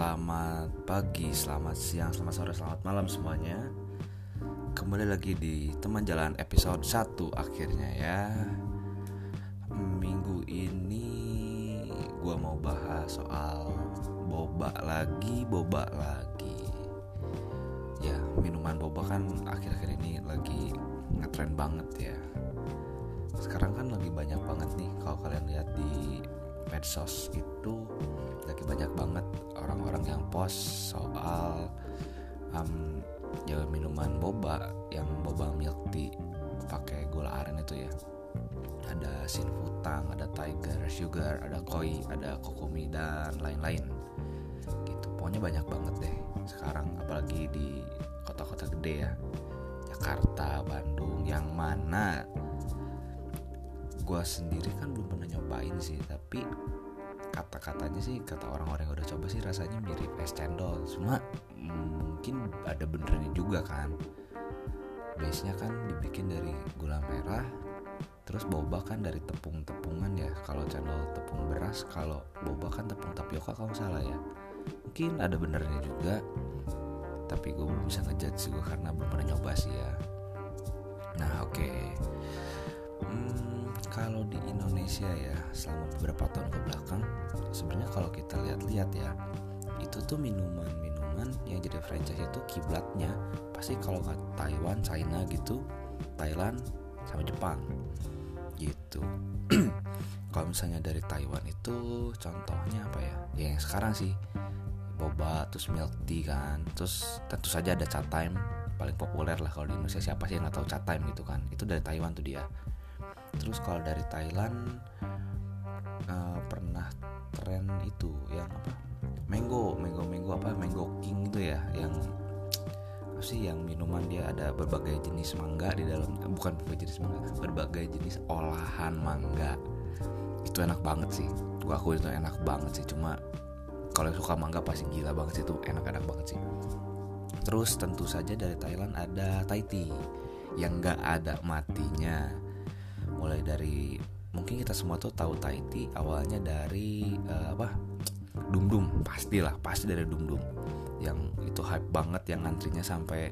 Selamat pagi, selamat siang, selamat sore, selamat malam semuanya. Kembali lagi di teman jalan episode 1 akhirnya ya. Minggu ini gue mau bahas soal boba lagi, boba lagi. Ya minuman boba kan akhir-akhir ini lagi ngetren banget ya. Sekarang kan lagi banyak banget nih kalau kalian lihat di medsos itu lagi banyak banget orang-orang yang post soal um, ya minuman boba yang boba milk tea pakai gula aren itu ya. Ada sinfutang, ada tiger, sugar, ada koi, ada kokomi dan lain-lain. Gitu. Pokoknya banyak banget deh sekarang apalagi di kota-kota gede ya. Jakarta, Bandung gue sendiri kan belum pernah nyobain sih tapi kata-katanya sih kata orang-orang yang udah coba sih rasanya mirip es cendol. Cuma mungkin ada benernya juga kan. Base nya kan dibikin dari gula merah terus boba kan dari tepung-tepungan ya. Kalau cendol tepung beras kalau boba kan tepung tapioka kalau salah ya. Mungkin ada benernya juga tapi gue belum bisa ngejudge gue karena belum pernah nyoba sih ya di Indonesia ya selama beberapa tahun ke belakang sebenarnya kalau kita lihat-lihat ya itu tuh minuman-minuman yang jadi franchise itu kiblatnya pasti kalau ke Taiwan, China gitu, Thailand sama Jepang gitu. kalau misalnya dari Taiwan itu contohnya apa ya? Ya yang sekarang sih boba terus milk tea kan terus tentu saja ada chat time paling populer lah kalau di Indonesia siapa sih yang nggak tahu chat time gitu kan itu dari Taiwan tuh dia terus kalau dari Thailand uh, pernah tren itu yang apa? Mango mango mango apa? Mango king itu ya yang apa sih yang minuman dia ada berbagai jenis mangga di dalam eh, bukan berbagai jenis mangga berbagai jenis olahan mangga. Itu enak banget sih. Gua aku itu enak banget sih cuma kalau suka mangga pasti gila banget sih itu enak-enak banget sih. Terus tentu saja dari Thailand ada Thai tea yang gak ada matinya mulai dari mungkin kita semua tuh tahu tea awalnya dari uh, apa? Dum dum pastilah pasti dari dum dum yang itu hype banget yang antrinya sampai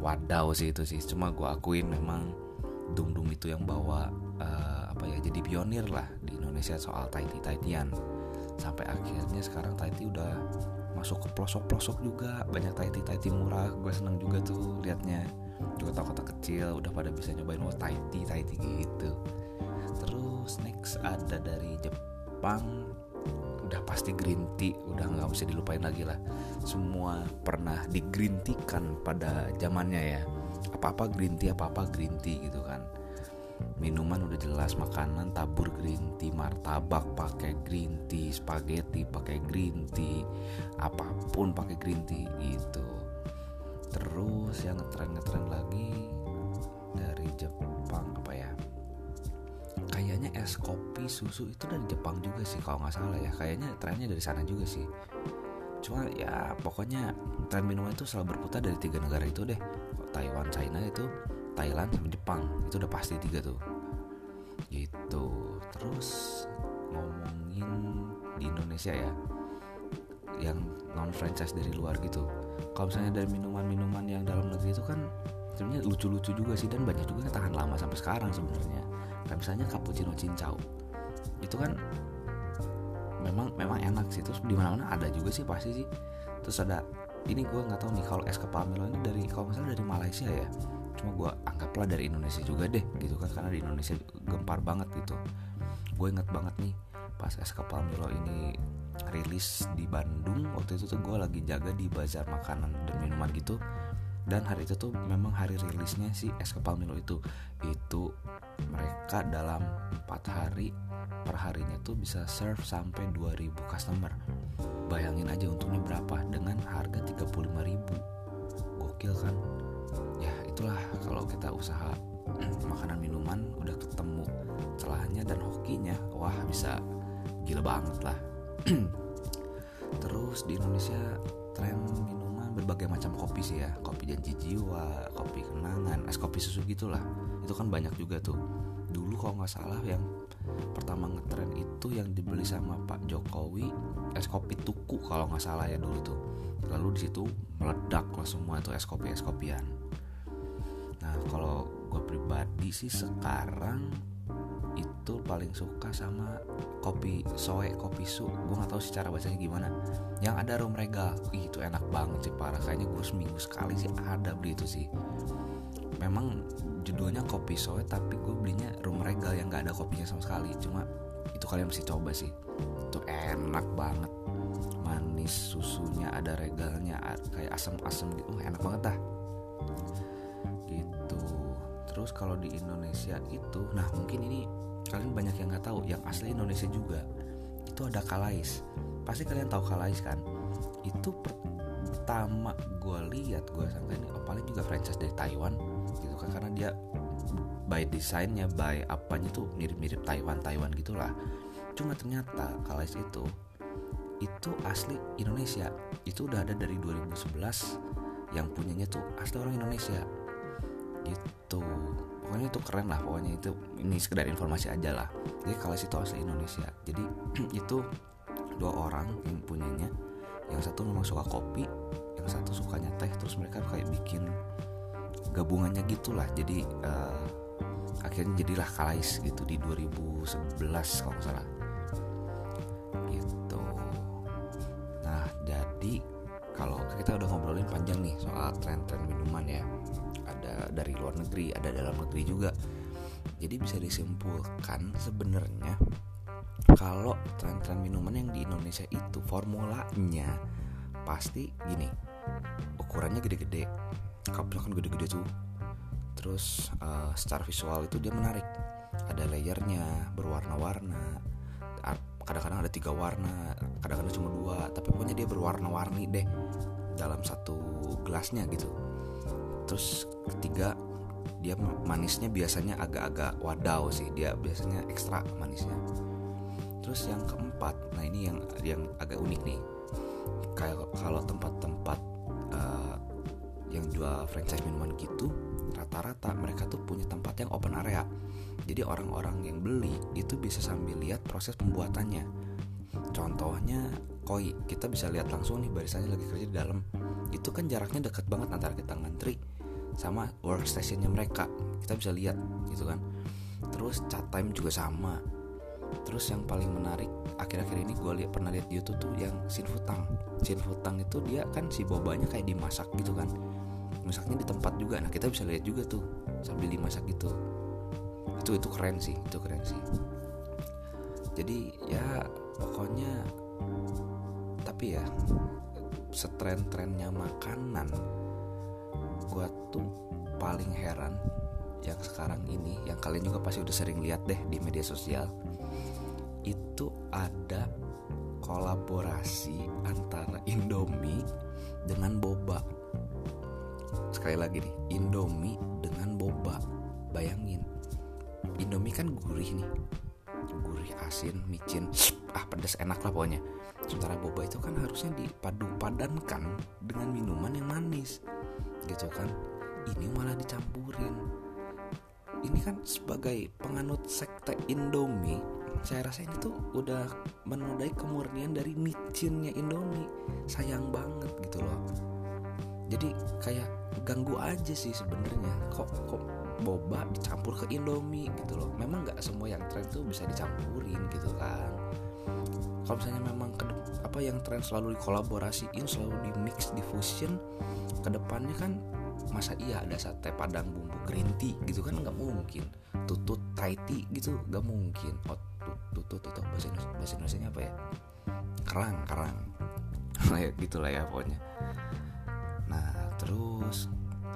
wadaw sih itu sih. Cuma gue akuin memang dum dum itu yang bawa uh, apa ya jadi pionir lah di Indonesia soal Thai teaan sampai akhirnya sekarang tea udah masuk ke pelosok-pelosok juga. Banyak Thai tea murah. Gue seneng juga tuh liatnya juga kota kecil udah pada bisa nyobain oh Thai tea Thai tea gitu. Terus next ada dari Jepang. Udah pasti green tea udah nggak bisa dilupain lagi lah. Semua pernah di green tea kan pada zamannya ya. Apa apa green tea apa apa green tea gitu kan. Minuman udah jelas makanan tabur green tea martabak pakai green tea spaghetti pakai green tea apa pun pakai green tea gitu terus yang ngetren ngetren lagi dari Jepang apa ya? Kayaknya es kopi susu itu dari Jepang juga sih kalau nggak salah ya. Kayaknya trennya dari sana juga sih. Cuma ya pokoknya tren minuman itu selalu berputar dari tiga negara itu deh. Taiwan China itu Thailand sama Jepang. Itu udah pasti tiga tuh. Gitu. Terus ngomongin di Indonesia ya. Yang non franchise dari luar gitu. Kalau misalnya dari minuman-minuman yang dalam negeri itu kan sebenarnya lucu-lucu juga sih dan banyak juga yang tahan lama sampai sekarang sebenarnya. Kayak misalnya cappuccino cincau. Itu kan memang memang enak sih. Terus di mana-mana ada juga sih pasti sih. Terus ada ini gue nggak tahu nih kalau es kepal Milo ini dari kalau misalnya dari Malaysia ya. Cuma gue anggaplah dari Indonesia juga deh gitu kan. Karena di Indonesia gempar banget gitu. Gue inget banget nih pas es kepal Milo ini rilis di Bandung. Waktu itu tuh gue lagi jaga di bazar makanan dan minuman gitu. Dan hari itu tuh memang hari rilisnya si es kepal Milo itu. Itu mereka dalam empat hari per harinya tuh bisa serve sampai 2000 customer. Bayangin aja untungnya berapa? Dengan harga 35.000 gokil kan? Ya itulah kalau kita usaha makanan minuman udah ketemu celahnya dan hokinya wah bisa gila banget lah terus di Indonesia tren minuman berbagai macam kopi sih ya. Kopi janji jiwa kopi kenangan es kopi susu gitulah. Itu kan banyak juga tuh. Dulu kalau nggak salah yang pertama ngetren itu yang dibeli sama Pak Jokowi es kopi tuku kalau nggak salah ya dulu tuh. Lalu di situ meledak lah semua itu es kopi es kopian. Nah kalau gue pribadi sih sekarang itu paling suka sama kopi soe kopi su gue nggak tahu secara bacanya gimana. Yang ada rum regal Ih, itu enak banget sih parah. Kayaknya gue seminggu sekali sih ada beli itu sih. Memang judulnya kopi soe tapi gue belinya rum regal yang nggak ada kopinya sama sekali. Cuma itu kalian mesti coba sih. Itu enak banget. Manis susunya ada regalnya kayak asam-asam gitu. Uh, enak banget dah. Gitu. Terus kalau di Indonesia itu nah mungkin ini kalian banyak yang nggak tahu yang asli Indonesia juga. Itu ada Kalais. Pasti kalian tahu Kalais kan? Itu pertama gue lihat gue sangka ini oh, paling juga franchise dari Taiwan gitu kan. Karena dia by desainnya by apanya tuh mirip-mirip Taiwan Taiwan gitulah. Cuma ternyata Kalais itu itu asli Indonesia. Itu udah ada dari 2011 yang punyanya tuh asli orang Indonesia. Gitu pokoknya itu keren lah pokoknya itu ini sekedar informasi aja lah. Jadi kalau itu asli Indonesia. Jadi itu dua orang yang punyanya. Yang satu memang suka kopi yang satu sukanya teh. Terus mereka kayak bikin gabungannya gitulah. Jadi uh, akhirnya jadilah Kalais gitu di 2011 kalau nggak salah. Gitu. Nah jadi kalau kita udah ngobrolin panjang nih soal tren-tren minuman ya dari luar negeri ada dalam negeri juga. Jadi bisa disimpulkan sebenarnya kalau tren-tren minuman yang di Indonesia itu formulanya pasti gini ukurannya gede-gede cupnya kan gede-gede tuh. Terus uh, secara visual itu dia menarik. Ada layernya berwarna-warna kadang-kadang ada tiga warna kadang-kadang cuma dua tapi pokoknya dia berwarna-warni deh dalam satu gelasnya gitu terus ketiga dia manisnya biasanya agak-agak wadaw sih. Dia biasanya ekstra manisnya. Terus yang keempat nah ini yang yang agak unik nih. Kayak kalau tempat-tempat uh, yang jual franchise minuman gitu rata-rata mereka tuh punya tempat yang open area. Jadi orang-orang yang beli itu bisa sambil lihat proses pembuatannya. Contohnya koi kita bisa lihat langsung nih barisannya lagi kerja di dalam. Itu kan jaraknya dekat banget antara kita ngantri sama workstationnya mereka. Kita bisa lihat gitu kan. Terus chat time juga sama. Terus yang paling menarik akhir-akhir ini gue lihat pernah lihat di YouTube tuh yang sinfutang sinfutang itu dia kan si bobanya kayak dimasak gitu kan. Masaknya di tempat juga. Nah kita bisa lihat juga tuh sambil dimasak gitu. Itu itu keren sih itu keren sih. Jadi ya pokoknya tapi ya setren-trennya makanan gue tuh paling heran yang sekarang ini yang kalian juga pasti udah sering lihat deh di media sosial. Itu ada kolaborasi antara Indomie dengan boba. Sekali lagi nih Indomie dengan boba. Bayangin Indomie kan gurih nih. Gurih asin micin. Ah pedas enak lah pokoknya. Sementara boba itu kan harusnya dipadu padankan dengan minuman yang manis gitu kan? Ini malah dicampurin. Ini kan sebagai penganut sekte Indomie saya rasa ini tuh udah menodai kemurnian dari micinnya Indomie. Sayang banget gitu loh. Jadi kayak ganggu aja sih sebenarnya. Kok kok boba dicampur ke Indomie gitu loh. Memang nggak semua yang tren tuh bisa dicampurin gitu kan kalau misalnya memang ke apa yang tren selalu dikolaborasiin selalu di mix diffusion ke depannya kan masa iya ada sate padang bumbu green tea gitu kan nggak mungkin. Tutut Thai tea gitu nggak mungkin. Oh tutut itu bahasa Indonesia, bahasa Indonesia apa ya? Kerang kerang. Gitu lah ya pokoknya. Nah terus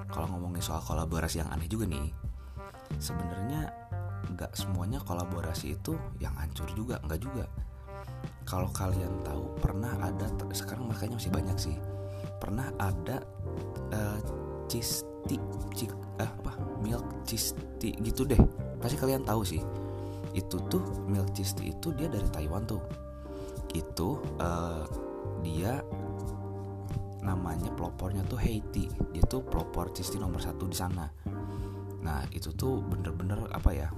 kalau ngomongin soal kolaborasi yang aneh juga nih sebenarnya nggak semuanya kolaborasi itu yang hancur juga nggak juga kalau kalian tahu pernah ada sekarang makanya masih banyak sih. Pernah ada uh, cheese tea cheese, uh, apa? Milk cheese tea gitu deh. Pasti kalian tahu sih. Itu tuh milk cheese tea itu dia dari Taiwan tuh. Itu uh, dia namanya pelopornya tuh Haiti. Dia tuh pelopor cheese tea nomor satu di sana. Nah itu tuh bener-bener apa ya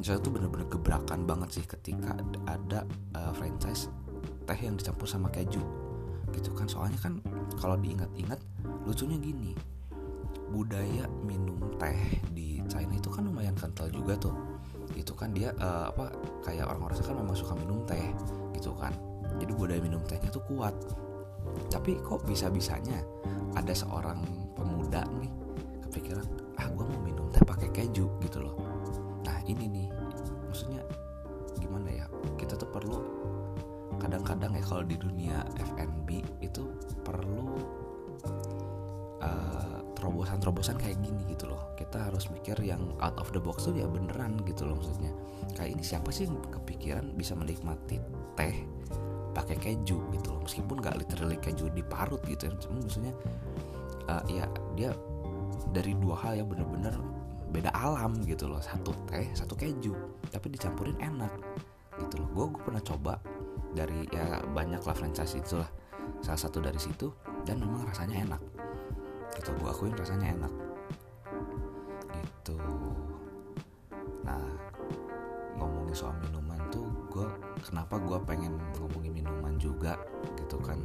misalnya tuh bener-bener gebrakan banget sih ketika ada uh, franchise teh yang dicampur sama keju. Gitu kan soalnya kan kalau diingat-ingat lucunya gini. Budaya minum teh di China itu kan lumayan kental juga tuh. Itu kan dia uh, apa kayak orang-orang kan memang suka minum teh gitu kan. Jadi budaya minum tehnya tuh kuat. Tapi kok bisa-bisanya ada seorang pemuda nih kalau di dunia FNB itu perlu uh, terobosan-terobosan kayak gini gitu loh. Kita harus mikir yang out of the box tuh ya beneran gitu loh maksudnya. Kayak ini siapa sih yang kepikiran bisa menikmati teh pakai keju gitu loh? Meskipun nggak literally keju diparut gitu ya maksudnya uh, ya dia dari dua hal yang bener-bener beda alam gitu loh. Satu teh satu keju tapi dicampurin enak gitu loh. Gue pernah coba dari ya banyak lah franchise itulah salah satu dari situ dan memang rasanya enak. Gitu gue akuin rasanya enak. Gitu. Nah ngomongin soal minuman tuh gue kenapa gue pengen ngomongin minuman juga gitu kan.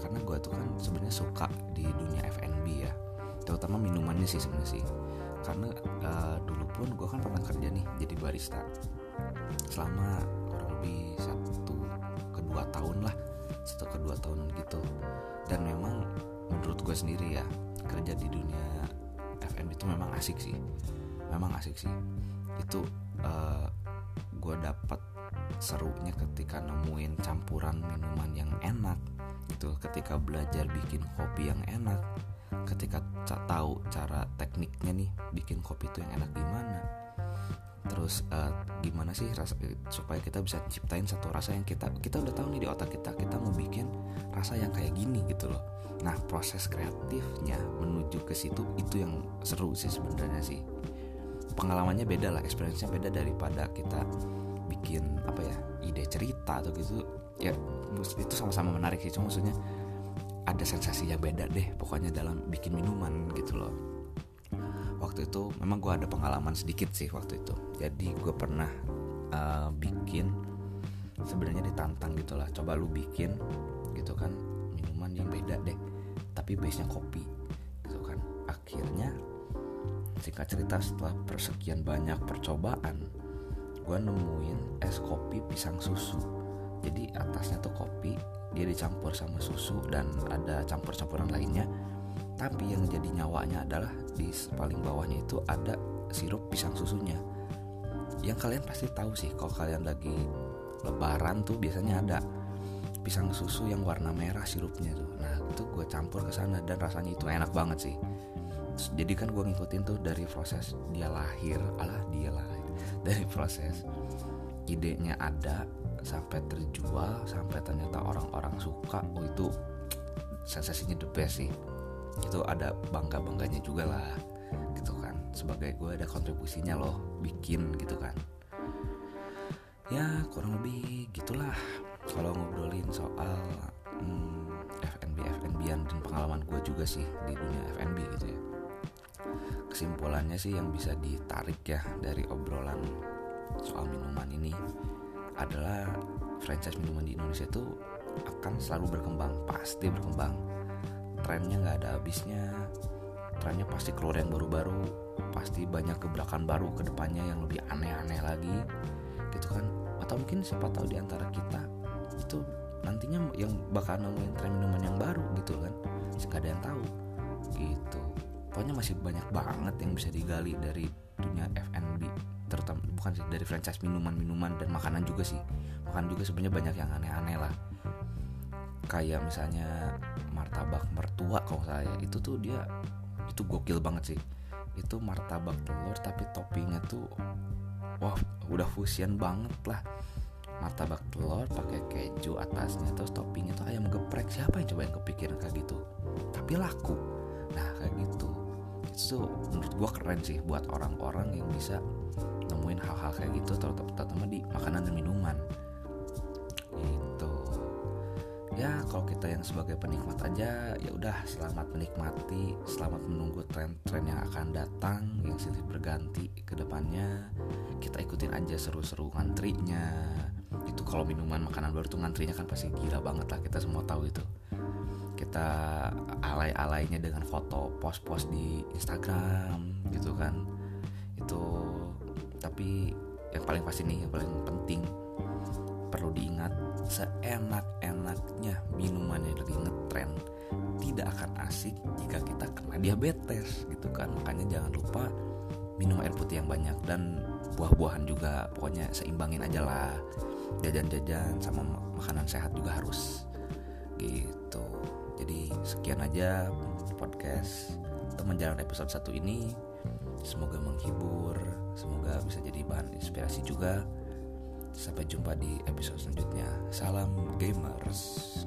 Karena gue tuh kan sebenarnya suka di dunia F&B ya. Terutama minumannya sih sebenarnya sih. Karena uh, dulu pun gue kan pernah kerja nih jadi barista. Selama kurang lebih satu kedua tahun lah satu kedua tahun gitu. Dan memang menurut gue sendiri ya kerja di dunia FM itu memang asik sih. Memang asik sih. Itu uh, gue dapat serunya ketika nemuin campuran minuman yang enak gitu ketika belajar bikin kopi yang enak ketika tahu cara tekniknya nih bikin kopi itu yang enak gimana terus uh, gimana sih rasa supaya kita bisa ciptain satu rasa yang kita kita udah tahu nih di otak kita kita mau bikin rasa yang kayak gini gitu loh. Nah proses kreatifnya menuju ke situ itu yang seru sih sebenarnya sih. Pengalamannya beda lah experience-nya beda daripada kita bikin apa ya ide cerita atau gitu. Ya itu sama-sama menarik sih cuma maksudnya ada sensasi yang beda deh pokoknya dalam bikin minuman gitu loh waktu itu memang gue ada pengalaman sedikit sih waktu itu. Jadi gue pernah uh, bikin sebenarnya ditantang gitu lah. Coba lu bikin gitu kan. Minuman yang beda deh tapi base nya kopi gitu kan. Akhirnya singkat cerita setelah persekian banyak percobaan gue nemuin es kopi pisang susu. Jadi atasnya tuh kopi dia dicampur sama susu dan ada campur-campuran lainnya tapi yang jadi nyawanya adalah di paling bawahnya itu ada sirup pisang susunya. Yang kalian pasti tahu sih kalau kalian lagi lebaran tuh biasanya ada pisang susu yang warna merah sirupnya tuh. Nah itu gue campur ke sana dan rasanya itu enak banget sih. Jadi kan gue ngikutin tuh dari proses dia lahir alah dia lahir. Dari proses idenya ada sampai terjual sampai ternyata orang-orang suka oh itu sensasinya the best sih itu ada bangga bangganya juga lah gitu kan. Sebagai gue ada kontribusinya loh bikin gitu kan. Ya kurang lebih gitulah kalau ngobrolin soal hmm, FNB FNB-an dan pengalaman gue juga sih di dunia FNB gitu ya. Kesimpulannya sih yang bisa ditarik ya dari obrolan soal minuman ini adalah franchise minuman di Indonesia itu akan selalu berkembang pasti berkembang trennya nggak ada habisnya. Trennya pasti keluar yang baru-baru. Pasti banyak gebrakan baru ke depannya yang lebih aneh-aneh lagi. Gitu kan? Atau mungkin siapa tahu di antara kita itu nantinya yang bakal nemuin tren minuman yang baru gitu kan? Nggak ada yang tahu. Gitu. Pokoknya masih banyak banget yang bisa digali dari dunia F&B terutama bukan sih dari franchise minuman-minuman dan makanan juga sih. Makan juga sebenarnya banyak yang aneh-aneh lah kayak misalnya martabak mertua kalau saya itu tuh dia itu gokil banget sih. Itu martabak telur tapi toppingnya tuh wah udah fusion banget lah. Martabak telur pakai keju atasnya terus toppingnya tuh ayam geprek. Siapa yang coba yang kepikiran kayak gitu? Tapi laku. Nah kayak gitu. Itu menurut gue keren sih buat orang-orang yang bisa nemuin hal-hal kayak gitu terutama di makanan dan minuman ya kalau kita yang sebagai penikmat aja ya udah selamat menikmati selamat menunggu tren-tren yang akan datang yang silih berganti ke depannya. Kita ikutin aja seru-seru ngantrinya. Itu kalau minuman makanan baru tuh ngantrinya kan pasti gila banget lah kita semua tahu itu. Kita alay-alaynya dengan foto post-post di Instagram gitu kan. Itu tapi yang paling pasti nih yang paling penting perlu diingat seenak-enaknya minuman yang lagi ngetren tidak akan asik jika kita kena diabetes gitu kan. Makanya jangan lupa minum air putih yang banyak dan buah-buahan juga pokoknya seimbangin aja lah. Jajan-jajan sama makanan sehat juga harus gitu. Jadi sekian aja podcast teman jalan episode 1 ini. Semoga menghibur semoga bisa jadi bahan inspirasi juga Sampai jumpa di episode selanjutnya. Salam gamers.